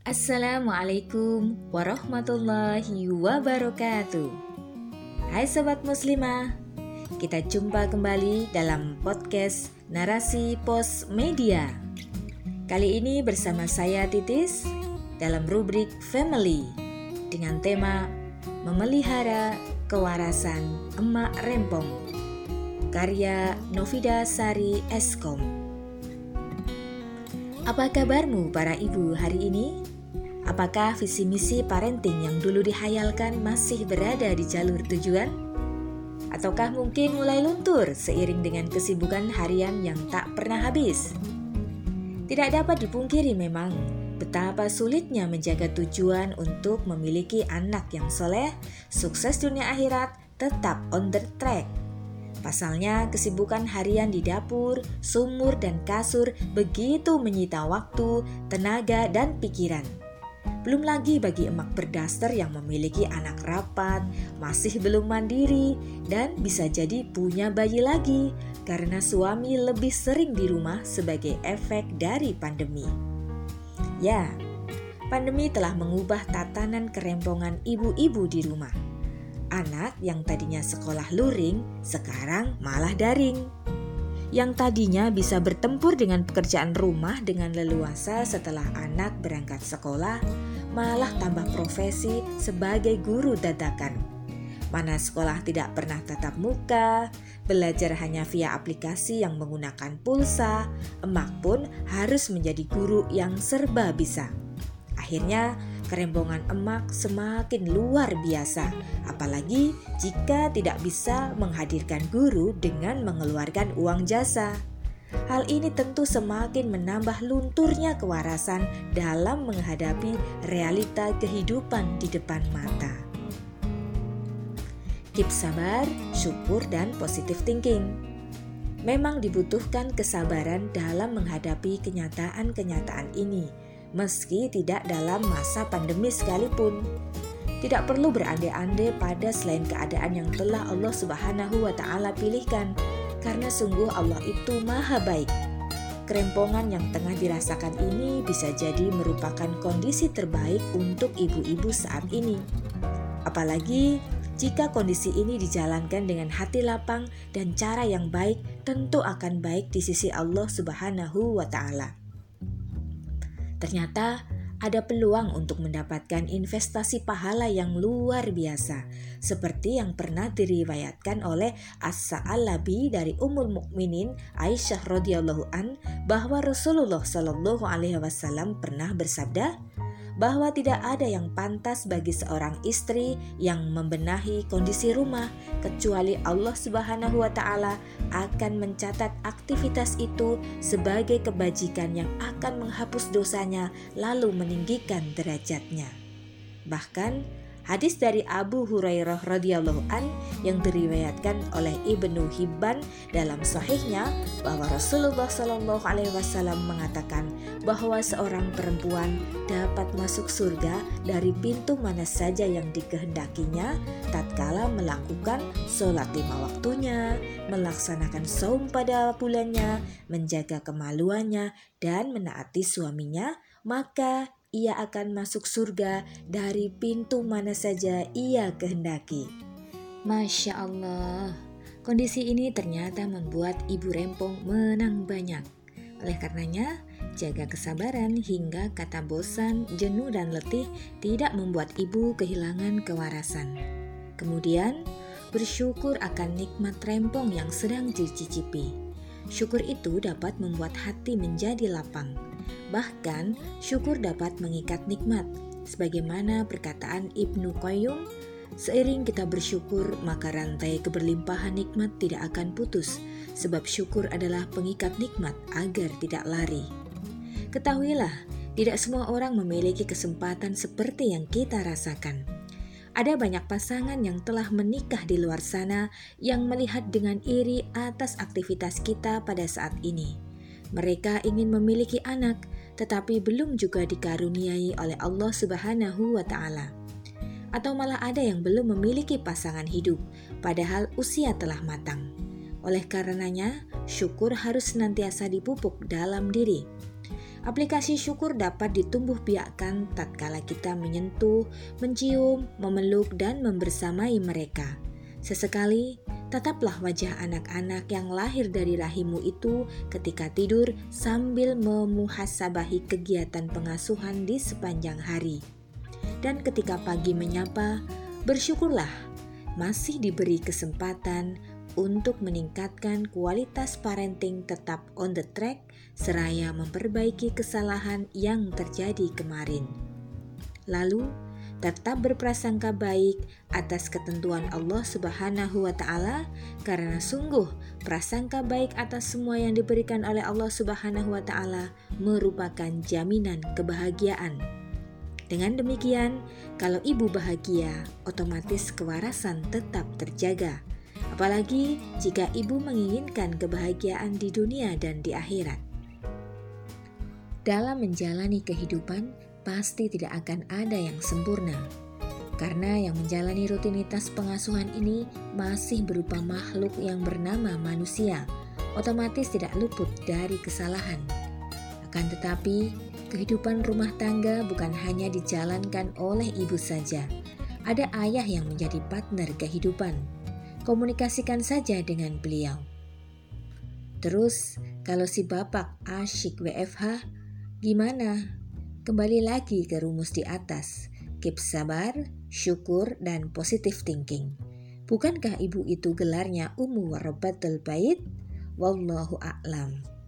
Assalamualaikum warahmatullahi wabarakatuh. Hai sobat muslimah, kita jumpa kembali dalam podcast Narasi Pos Media. Kali ini bersama saya Titis dalam rubrik Family dengan tema Memelihara Kewarasan Emak Rempong. Karya Novida Sari Eskom. Apa kabarmu para ibu hari ini? Apakah visi misi parenting yang dulu dihayalkan masih berada di jalur tujuan? Ataukah mungkin mulai luntur seiring dengan kesibukan harian yang tak pernah habis? Tidak dapat dipungkiri memang betapa sulitnya menjaga tujuan untuk memiliki anak yang soleh, sukses dunia akhirat, tetap on the track. Pasalnya, kesibukan harian di dapur, sumur, dan kasur begitu menyita waktu, tenaga, dan pikiran. Belum lagi bagi emak berdaster yang memiliki anak rapat, masih belum mandiri, dan bisa jadi punya bayi lagi karena suami lebih sering di rumah sebagai efek dari pandemi. Ya, pandemi telah mengubah tatanan kerempongan ibu-ibu di rumah Anak yang tadinya sekolah luring sekarang malah daring. Yang tadinya bisa bertempur dengan pekerjaan rumah dengan leluasa setelah anak berangkat sekolah, malah tambah profesi sebagai guru dadakan. Mana sekolah tidak pernah tatap muka, belajar hanya via aplikasi yang menggunakan pulsa, emak pun harus menjadi guru yang serba bisa. Akhirnya, kerembongan emak semakin luar biasa, apalagi jika tidak bisa menghadirkan guru dengan mengeluarkan uang jasa. Hal ini tentu semakin menambah lunturnya kewarasan dalam menghadapi realita kehidupan di depan mata. Keep sabar, syukur, dan positive thinking. Memang dibutuhkan kesabaran dalam menghadapi kenyataan-kenyataan ini meski tidak dalam masa pandemi sekalipun. Tidak perlu berandai-andai pada selain keadaan yang telah Allah Subhanahu wa taala pilihkan karena sungguh Allah itu maha baik. Kerempongan yang tengah dirasakan ini bisa jadi merupakan kondisi terbaik untuk ibu-ibu saat ini. Apalagi jika kondisi ini dijalankan dengan hati lapang dan cara yang baik, tentu akan baik di sisi Allah Subhanahu wa taala. Ternyata ada peluang untuk mendapatkan investasi pahala yang luar biasa, seperti yang pernah diriwayatkan oleh As-Sa'alabi dari Ummul Mukminin Aisyah radhiyallahu an bahwa Rasulullah shallallahu alaihi wasallam pernah bersabda, bahwa tidak ada yang pantas bagi seorang istri yang membenahi kondisi rumah kecuali Allah Subhanahu wa taala akan mencatat aktivitas itu sebagai kebajikan yang akan menghapus dosanya lalu meninggikan derajatnya. Bahkan Hadis dari Abu Hurairah radhiyallahu an yang diriwayatkan oleh Ibnu Hibban dalam sahihnya bahwa Rasulullah shallallahu alaihi wasallam mengatakan bahwa seorang perempuan dapat masuk surga dari pintu mana saja yang dikehendakinya tatkala melakukan sholat lima waktunya, melaksanakan saum pada bulannya, menjaga kemaluannya, dan menaati suaminya, maka ia akan masuk surga dari pintu mana saja ia kehendaki. Masya Allah, kondisi ini ternyata membuat ibu rempong menang banyak. Oleh karenanya, jaga kesabaran hingga kata bosan, jenuh, dan letih tidak membuat ibu kehilangan kewarasan. Kemudian, bersyukur akan nikmat rempong yang sedang dicicipi. Syukur itu dapat membuat hati menjadi lapang Bahkan, syukur dapat mengikat nikmat. Sebagaimana perkataan Ibnu Qayyum, seiring kita bersyukur, maka rantai keberlimpahan nikmat tidak akan putus, sebab syukur adalah pengikat nikmat agar tidak lari. Ketahuilah, tidak semua orang memiliki kesempatan seperti yang kita rasakan. Ada banyak pasangan yang telah menikah di luar sana yang melihat dengan iri atas aktivitas kita pada saat ini. Mereka ingin memiliki anak, tetapi belum juga dikaruniai oleh Allah Subhanahu wa taala. Atau malah ada yang belum memiliki pasangan hidup padahal usia telah matang. Oleh karenanya, syukur harus senantiasa dipupuk dalam diri. Aplikasi syukur dapat ditumbuh biakkan tatkala kita menyentuh, mencium, memeluk, dan membersamai mereka. Sesekali, tataplah wajah anak-anak yang lahir dari rahimmu itu ketika tidur sambil memuhasabahi kegiatan pengasuhan di sepanjang hari. Dan ketika pagi menyapa, bersyukurlah masih diberi kesempatan untuk meningkatkan kualitas parenting tetap on the track seraya memperbaiki kesalahan yang terjadi kemarin. Lalu, tetap berprasangka baik atas ketentuan Allah Subhanahu wa taala karena sungguh prasangka baik atas semua yang diberikan oleh Allah Subhanahu wa taala merupakan jaminan kebahagiaan. Dengan demikian, kalau ibu bahagia, otomatis kewarasan tetap terjaga apalagi jika ibu menginginkan kebahagiaan di dunia dan di akhirat. Dalam menjalani kehidupan, pasti tidak akan ada yang sempurna, karena yang menjalani rutinitas pengasuhan ini masih berupa makhluk yang bernama manusia, otomatis tidak luput dari kesalahan. Akan tetapi, kehidupan rumah tangga bukan hanya dijalankan oleh ibu saja, ada ayah yang menjadi partner kehidupan komunikasikan saja dengan beliau. Terus, kalau si bapak asyik WFH, gimana? Kembali lagi ke rumus di atas. Keep sabar, syukur, dan positive thinking. Bukankah ibu itu gelarnya Ummu Warabatul Bait? Wallahu a'lam.